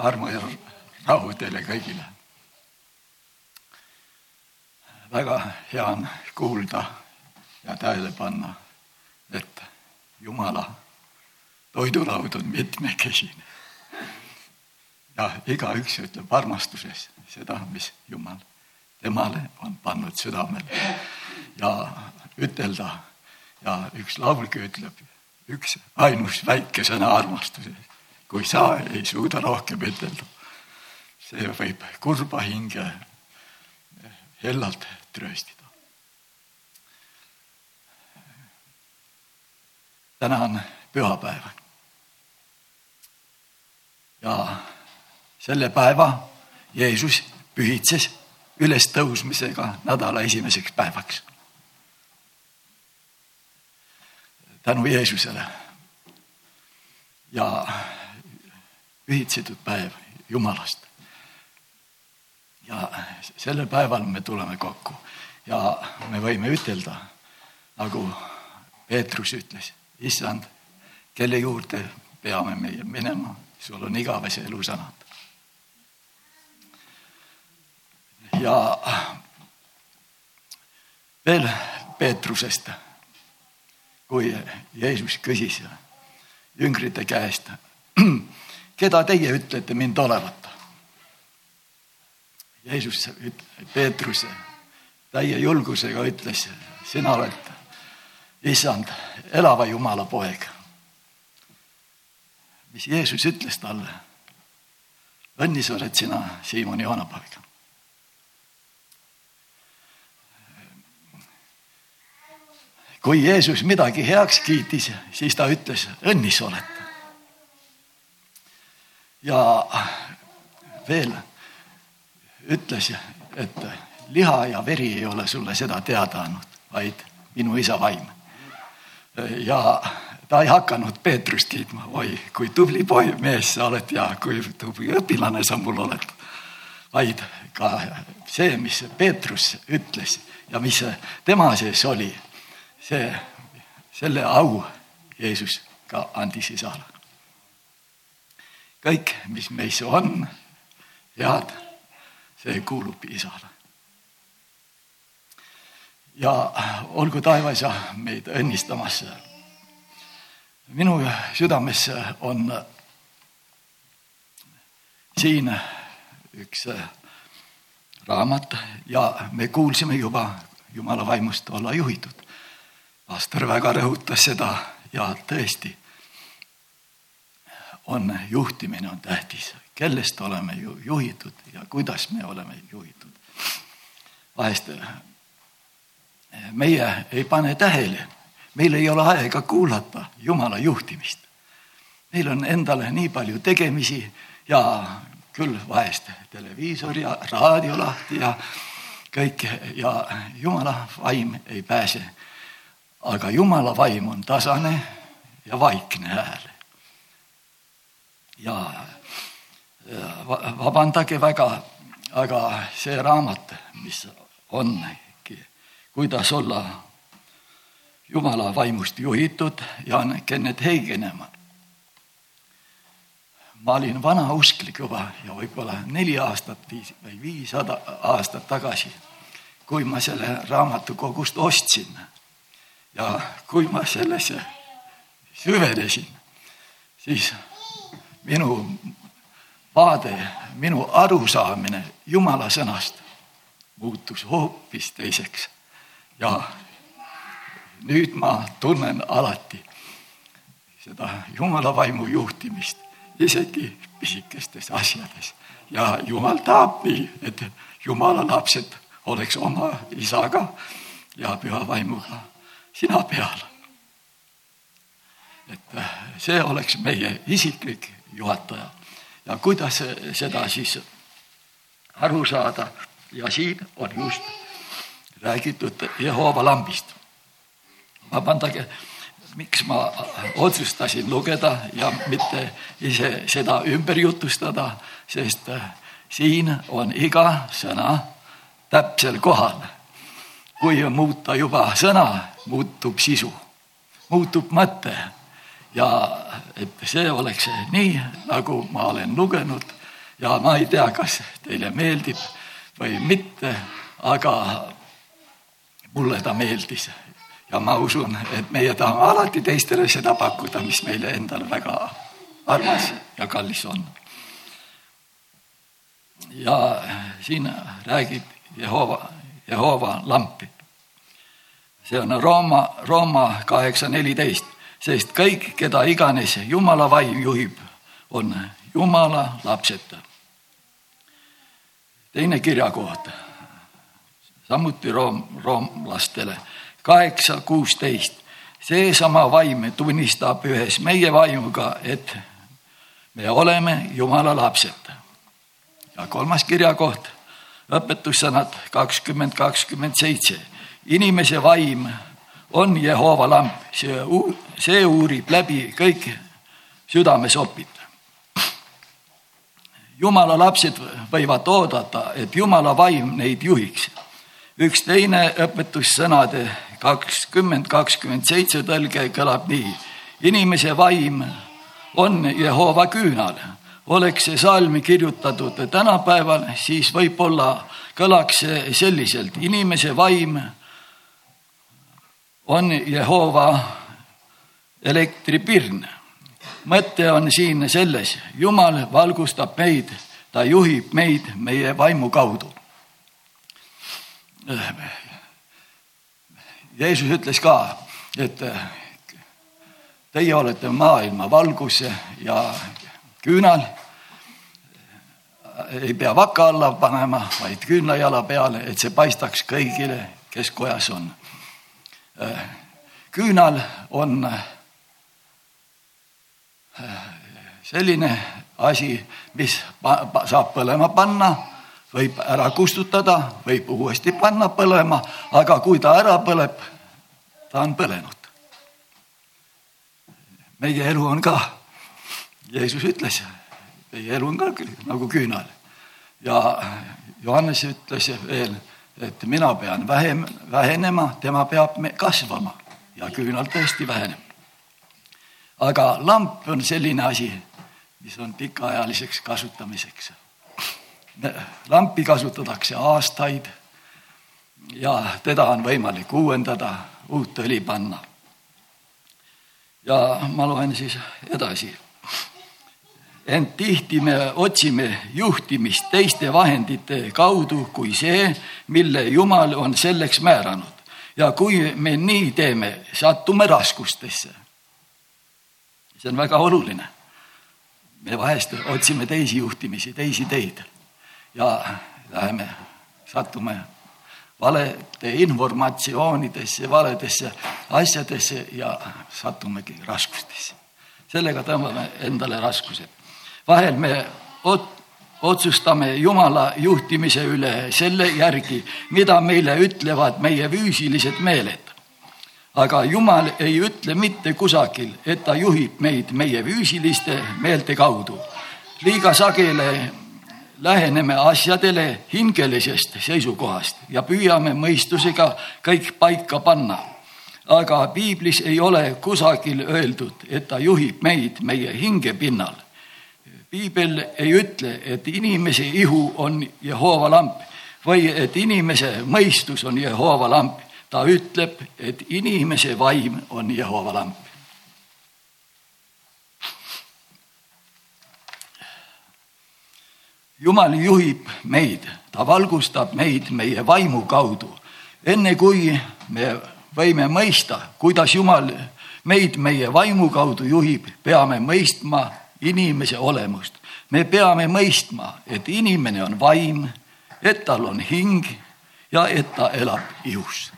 armu ja rahu teile kõigile. väga hea on kuulda ja tähele panna, et Jumala toidulaud on mitmekesine. ja igaüks ütleb armastuses seda, mis Jumal temale on pannud südamele ja ütelda ja üks laulgi ütleb üks ainus väike sõna armastuses. Kui sa ei suuda rohkem ütelda, see võib kurba hinge hellalt trööstida. täna on pühapäev. ja selle päeva Jeesus pühitses ülestõusmisega nädala esimeseks päevaks. tänu Jeesusele. ja pühitsetud päev Jumalast. ja sellel päeval me tuleme kokku ja me võime ütelda, nagu Peetrus ütles, issand, kelle juurde peame meie minema, sul on igavese elu sõnad. ja veel Peetrusest, kui Jeesus küsis jüngrite käest, keda teie ütlete mind olevat? Jeesus, Peetrus täie julgusega ütles, sina oled issand, elava Jumala poeg. mis Jeesus ütles talle? õnnis oled sina, Siimoni Joonapoeg kui Jeesus midagi heaks kiitis, siis ta ütles, õnnis olete. Ja veel ütles, et liha ja veri ei ole sulle seda teada andnud, vaid minu isa vaim. ja ta ei hakanud Peetrust kiitma, oi, kui tubli poeg, mees sa oled ja kui tubli õpilane sa mul oled. vaid ka see, mis Peetrus ütles ja mis tema sees oli see, selle au Jeesus ka andis isale. Kõik, mis meis on head, see kuulub isale. ja olgu taevas ja meid õnnistamas. minu südames on siin üks raamat ja me kuulsime juba Jumala vaimust olla juhitud pastor väga rõhutas seda ja tõesti on juhtimine on tähtis, kellest oleme ju juhitud ja kuidas me oleme juhitud. vahest eh, meie ei pane tähele, meil ei ole aega kuulata Jumala juhtimist. meil on endale nii palju tegemisi ja küll vahest televiisor ja raadio lahti ja kõik ja Jumala vaim ei pääse aga Jumala vaim on tasane ja vaikne hääl. Ja vabandage väga, aga see raamat, mis ongi, kuidas olla Jumala vaimust juhitud, Jan Kennet Heigenemaa. ma olin vanausklik juba ja võib-olla neli aastat viis või viissada aastat tagasi, kui ma selle raamatukogust ostsin ja kui ma sellesse süvenesin, siis minu vaade, minu arusaamine Jumala sõnast muutus hoopis teiseks. ja nüüd ma tunnen alati seda Jumala vaimu juhtimist isegi pisikestes asjades ja Jumal tahab nii, et Jumala lapsed oleks oma isaga ja püha vaimuga sina peal. et see oleks meie isiklik juhataja. Ja kuidas seda siis aru saada? Ja siin on just räägitud Jehova lambist. vabandage, miks ma otsustasin lugeda ja mitte ise seda ümber jutustada, sest siin on iga sõna täpsel kohal. Kui muuta juba sõna, muutub sisu, muutub mõte ja et see oleks nii, nagu ma olen lugenud ja ma ei tea, kas teile meeldib või mitte, aga mulle ta meeldis ja ma usun, et meie tahame alati teistele seda pakkuda, mis meile endale väga armas ja kallis on. ja siin räägib Jehova, Jehova lampi. see on Rooma, Rooma kaheksa neliteist, sest kõik, keda iganes Jumala vaim juhib, on Jumala lapsed. teine kirjakoht, samuti room, roomlastele, kaheksa kuusteist. seesama vaim tunnistab ühes meie vaimuga, et me oleme Jumala lapsed. ja kolmas kirjakoht, õpetussõnad kakskümmend, kakskümmend seitse. inimese vaim on Jehova lamp, see, see uurib läbi kõik südamesopid jumala lapsed võivad oodata, et jumala vaim neid juhiks. üks teine õpetussõnade kakskümmend, kakskümmend seitse tõlge kõlab nii. inimese vaim on Jehova küünal. oleks see salm kirjutatud tänapäeval, siis võib-olla kõlaks see selliselt. inimese vaim on Jehova elektripirn mõte on siin selles, Jumal valgustab meid, ta juhib meid meie vaimu kaudu. Jeesus ütles ka, et teie olete maailma valgus ja küünal. ei pea vaka alla panema, vaid küünlajala peale, et see paistaks kõigile, kes kojas on. Küünal on selline asi, mis saab põlema panna, võib ära kustutada, võib uuesti panna põlema, aga kui ta ära põleb, ta on põlenud. meie elu on ka, Jeesus ütles, meie elu on ka nagu küünal ja Johannes ütles veel, et mina pean vähem, vähenema, tema peab kasvama ja küünal tõesti väheneb aga lamp on selline asi, mis on pikaajaliseks kasutamiseks. lampi kasutatakse aastaid ja teda on võimalik uuendada, uut õli panna. ja ma loen siis edasi. Ent tihti me otsime juhtimist teiste vahendite kaudu kui see, mille Jumal on selleks määranud. ja kui me nii teeme, satume raskustesse see on väga oluline. me vahest otsime teisi juhtimisi, teisi teid ja läheme, satume valede informatsioonidesse, valedesse asjadesse ja satumegi raskustesse. sellega tõmbame endale raskused. Vahel me ot-, otsustame Jumala juhtimise üle selle järgi, mida meile ütlevad meie füüsilised meeled aga Jumal ei ütle mitte kusagil, et ta juhib meid meie füüsiliste meelte kaudu. liiga sageli läheneme asjadele hingelisest seisukohast ja püüame mõistusega kõik paika panna. aga piiblis ei ole kusagil öeldud, et ta juhib meid meie hinge pinnal. Piibel ei ütle, et inimese ihu on Jehova lamp või et inimese mõistus on Jehova lamp ta ütleb, et inimese vaim on Jehova lamp. jumal juhib meid, ta valgustab meid meie vaimu kaudu. enne kui me võime mõista, kuidas Jumal meid meie vaimu kaudu juhib, peame mõistma inimese olemust. me peame mõistma, et inimene on vaim, et tal on hing ja et ta elab ihus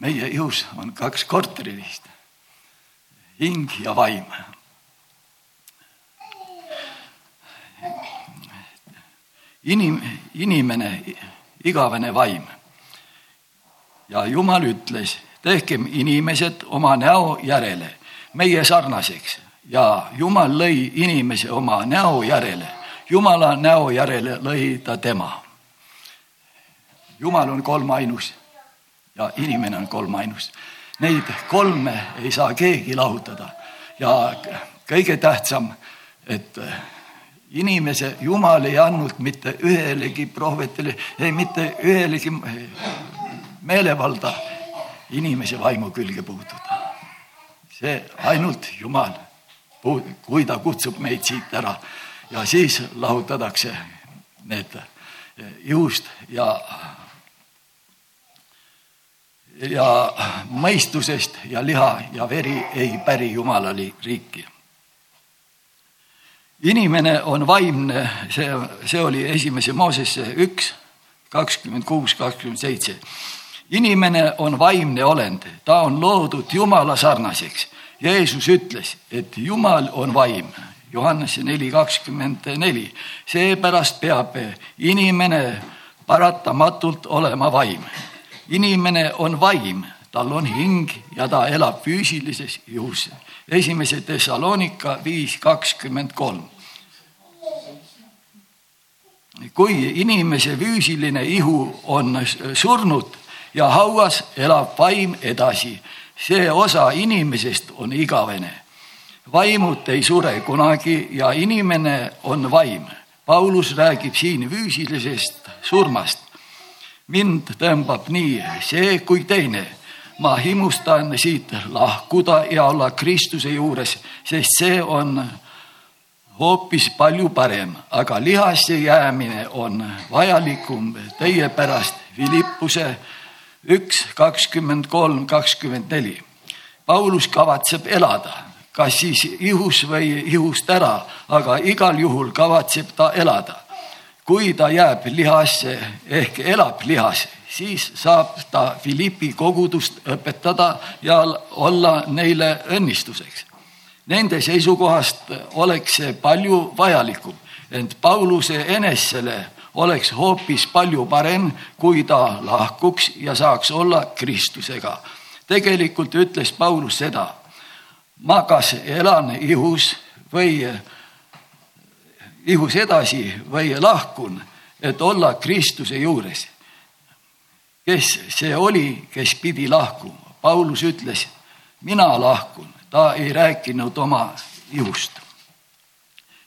meie ihus on kaks korterilist, hing ja vaim. inim-, inimene, igavene vaim. ja Jumal ütles, tehkem inimesed oma näo järele, meie sarnaseks ja Jumal lõi inimese oma näo järele. Jumala näo järele lõi ta tema. Jumal on kolmainus ja inimene on kolmainus. Neid kolme ei saa keegi lahutada ja kõige tähtsam, et inimese, Jumal ei andnud mitte ühelegi prohvetile, ei mitte ühelegi meelevalda inimese vaimu külge puutuda. see ainult Jumal, kui ta kutsub meid siit ära ja siis lahutatakse need juust ja ja mõistusest ja liha ja veri ei päri Jumala riiki. inimene on vaimne, see, see oli esimese Moosesse üks, kakskümmend kuus, kakskümmend seitse. inimene on vaimne olend, ta on loodud Jumala sarnaseks. Jeesus ütles, et Jumal on vaim Johannese neli kakskümmend neli. seepärast peab inimene paratamatult olema vaim. inimene on vaim, tal on hing ja ta elab füüsilises ihus. esimese Thessalonika viis kakskümmend kolm. kui inimese füüsiline ihu on surnud ja hauas, elab vaim edasi. See osa inimesest on igavene vaimud ei sure kunagi ja inimene on vaim. Paulus räägib siin füüsilisest surmast. mind tõmbab nii see kui teine. ma himustan siit lahkuda ja olla Kristuse juures, sest see on hoopis palju parem, aga lihasse jäämine on vajalikum teie pärast. Philippuse üks, kakskümmend kolm, kakskümmend neli. Paulus kavatseb elada kas siis ihus või ihust ära, aga igal juhul kavatseb ta elada. kui ta jääb lihasse ehk elab lihas, siis saab ta Philippi kogudust õpetada ja olla neile õnnistuseks. Nende seisukohast oleks see palju vajalikum, ent Pauluse enesele oleks hoopis palju parem, kui ta lahkuks ja saaks olla Kristusega. tegelikult ütles Paulus seda ma kas elan ihus või ihus edasi või lahkun, et olla Kristuse juures. kes see oli, kes pidi lahkuma? Paulus ütles, mina lahkun, ta ei rääkinud oma ihust.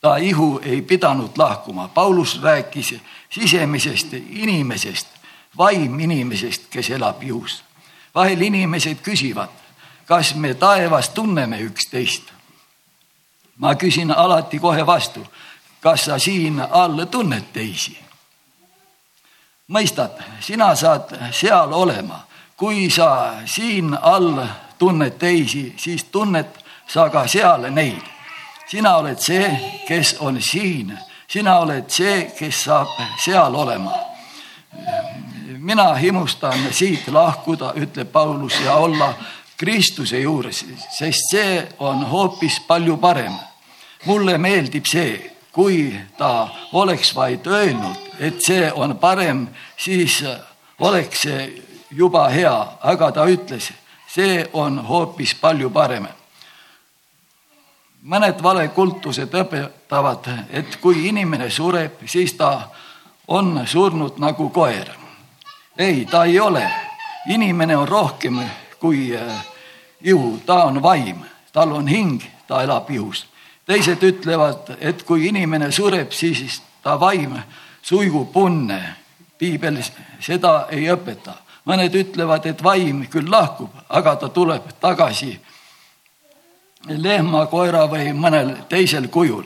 Ta ihu ei pidanud lahkuma, Paulus rääkis sisemisest inimesest, vaim inimesest, kes elab ihus. vahel inimesed küsivad kas me taevas tunneme üksteist? ma küsin alati kohe vastu, kas sa siin all tunned teisi? mõistad, sina saad seal olema, kui sa siin all tunned teisi, siis tunned sa ka seal neid. Sina oled see, kes on siin, sina oled see, kes saab seal olema. mina himustan siit lahkuda, ütleb Paulus, ja olla Kristuse juures, sest see on hoopis palju parem. mulle meeldib see, kui ta oleks vaid öelnud, et see on parem, siis oleks see juba hea, aga ta ütles, see on hoopis palju parem. Mõned valekultused õpetavad, et kui inimene sureb, siis ta on surnud nagu koer. ei, ta ei ole, inimene on rohkem kui äh, ihu, ta on vaim, tal on hing, ta elab ihus. teised ütlevad, et kui inimene sureb, siis ta vaim suigub unne. piibel seda ei õpeta. mõned ütlevad, et vaim küll lahkub, aga ta tuleb tagasi lehma, koera või mõnel teisel kujul.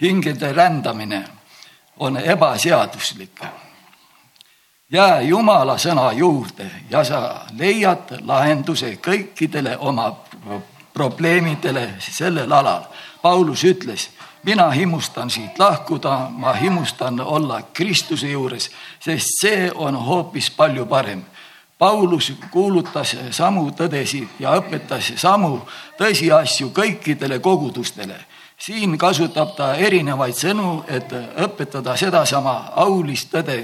hingede rändamine on ebaseaduslik jää Jumala sõna juurde ja sa leiad lahenduse kõikidele oma probleemidele sellel alal. Paulus ütles, mina himustan siit lahkuda, ma himustan olla Kristuse juures, sest see on hoopis palju parem. Paulus kuulutas samu tõdesid ja õpetas samu tõsiasju kõikidele kogudustele. siin kasutab ta erinevaid sõnu, et õpetada sedasama aulist tõde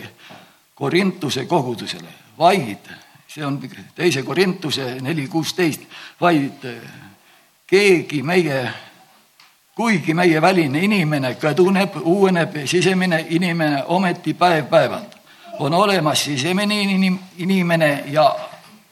Korintuse kogudusele, vaid see on teise Korintuse neli kuusteist, vaid keegi meie, kuigi meie väline inimene kõduneb, uueneb, sisemine inimene ometi päev-päevalt. On olemas sisemine inimene ja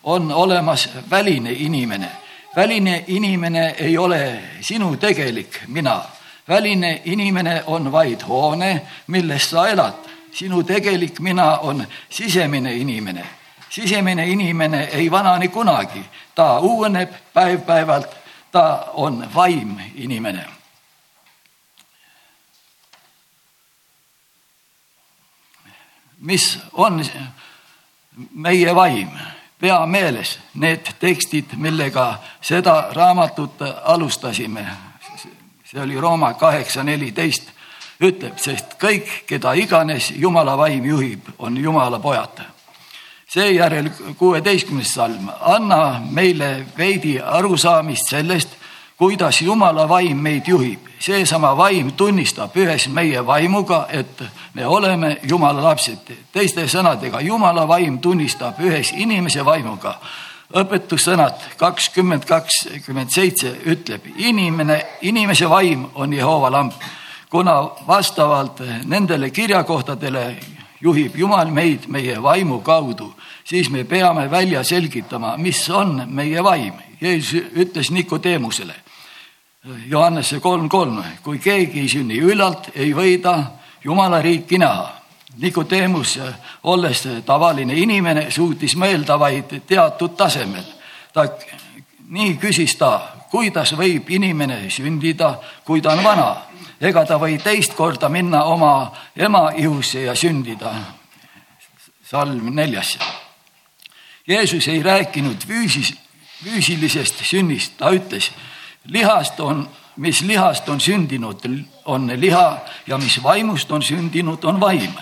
on olemas väline inimene. väline inimene ei ole sinu tegelik mina. väline inimene on vaid hoone, milles sa elad. sinu tegelik mina on sisemine inimene. sisemine inimene ei vanane kunagi, ta uueneb päev-päevalt, ta on vaim inimene mis on meie vaim, pea meeles need tekstid, millega seda raamatut alustasime. see oli Rooma kaheksa neliteist, ütleb, sest kõik, keda iganes Jumala vaim juhib, on Jumala pojad. seejärel kuueteistkümnes salm, anna meile veidi arusaamist sellest, kuidas Jumala vaim meid juhib. Seesama vaim tunnistab ühes meie vaimuga, et me oleme Jumala lapsed. teiste sõnadega, Jumala vaim tunnistab ühes inimese vaimuga. õpetussõnad kakskümmend kakskümmend seitse ütleb, inimene, inimese vaim on Jehova lamp. kuna vastavalt nendele kirjakohtadele juhib Jumal meid meie vaimu kaudu, siis me peame välja selgitama, mis on meie vaim. Jeesus ütles Nikodeemusele Johannese kolm kolm, kui keegi ei sünni ülalt, ei või ta Jumala riiki näha. Nikodeemus, olles tavaline inimene, suutis mõelda vaid teatud tasemel. ta, nii küsis ta, kuidas võib inimene sündida, kui ta on vana. ega ta või teist korda minna oma ema ihusse ja sündida. salm neljas. Jeesus ei rääkinud füüsis, füüsilisest sünnist, ta ütles lihast on, mis lihast on sündinud, on liha ja mis vaimust on sündinud, on vaim.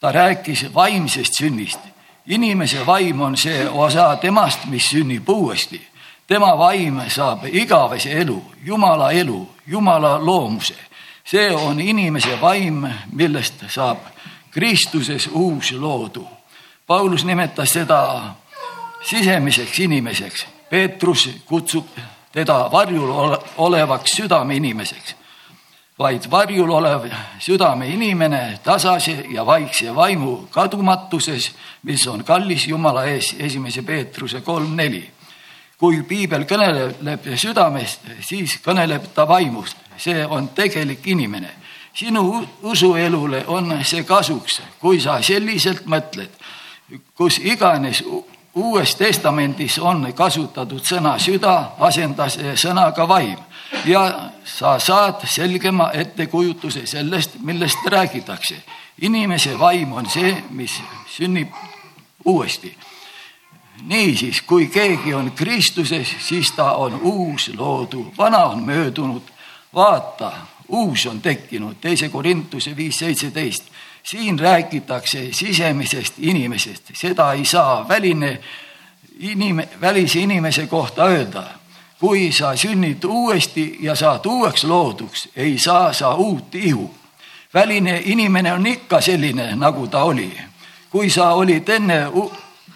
ta rääkis vaimsest sünnist. inimese vaim on see osa temast, mis sünnib uuesti. tema vaim saab igavese elu, Jumala elu, Jumala loomuse. see on inimese vaim, millest saab Kristuses uus loodu. Paulus nimetas seda sisemiseks inimeseks. Peetrus kutsub teda varjul olevaks südameinimeseks, vaid varjul olev südameinimene tasase ja vaikse vaimu kadumatuses, mis on kallis Jumala ees, esimese Peetruse kolm neli. kui piibel kõneleb südamest, siis kõneleb ta vaimust, see on tegelik inimene. sinu usuelule on see kasuks, kui sa selliselt mõtled, kus iganes uues testamendis on kasutatud sõna süda, asendas sõnaga vaim. Ja sa saad selgema ettekujutuse sellest, millest räägitakse. inimese vaim on see, mis sünnib uuesti. niisiis, kui keegi on Kristuses, siis ta on uus loodu, vana on möödunud, vaata, uus on tekkinud, teise Korintuse viis seitseteist siin räägitakse sisemisest inimesest, seda ei saa väline inim-, välise inimese kohta öelda. kui sa sünnid uuesti ja saad uueks looduks, ei saa sa uut ihu. väline inimene on ikka selline, nagu ta oli. kui sa olid enne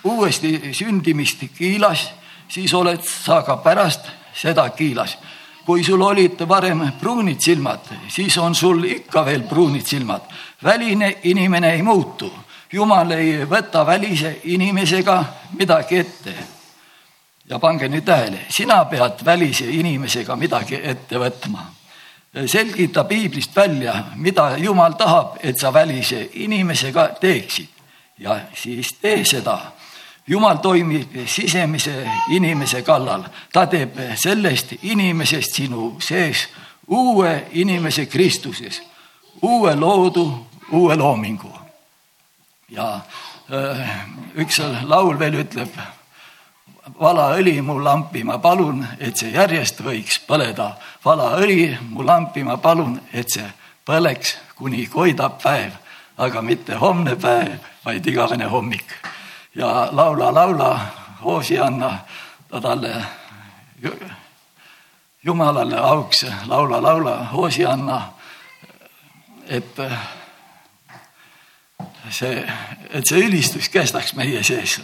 uuesti sündimist kiilas, siis oled sa ka pärast seda kiilas kui sul olid varem pruunid silmad, siis on sul ikka veel pruunid silmad. väline inimene ei muutu. jumal ei võta välise inimesega midagi ette. ja pange nüüd tähele, sina pead välise inimesega midagi ette võtma. selgita piiblist välja, mida Jumal tahab, et sa välise inimesega teeksid ja siis tee seda jumal toimib sisemise inimese kallal, ta teeb sellest inimesest sinu sees uue inimese Kristuses, uue loodu, uue loomingu. ja äh, üks laul veel ütleb, vala õli mu lampi, ma palun, et see järjest võiks põleda. vala õli mu lampi, ma palun, et see põleks, kuni koidab päev, aga mitte homne päev, vaid igavene hommik ja laula, laula, hoosi anna ta talle Jumalale auks, laula, laula, hoosi anna. et see, et see ülistus kestaks meie sees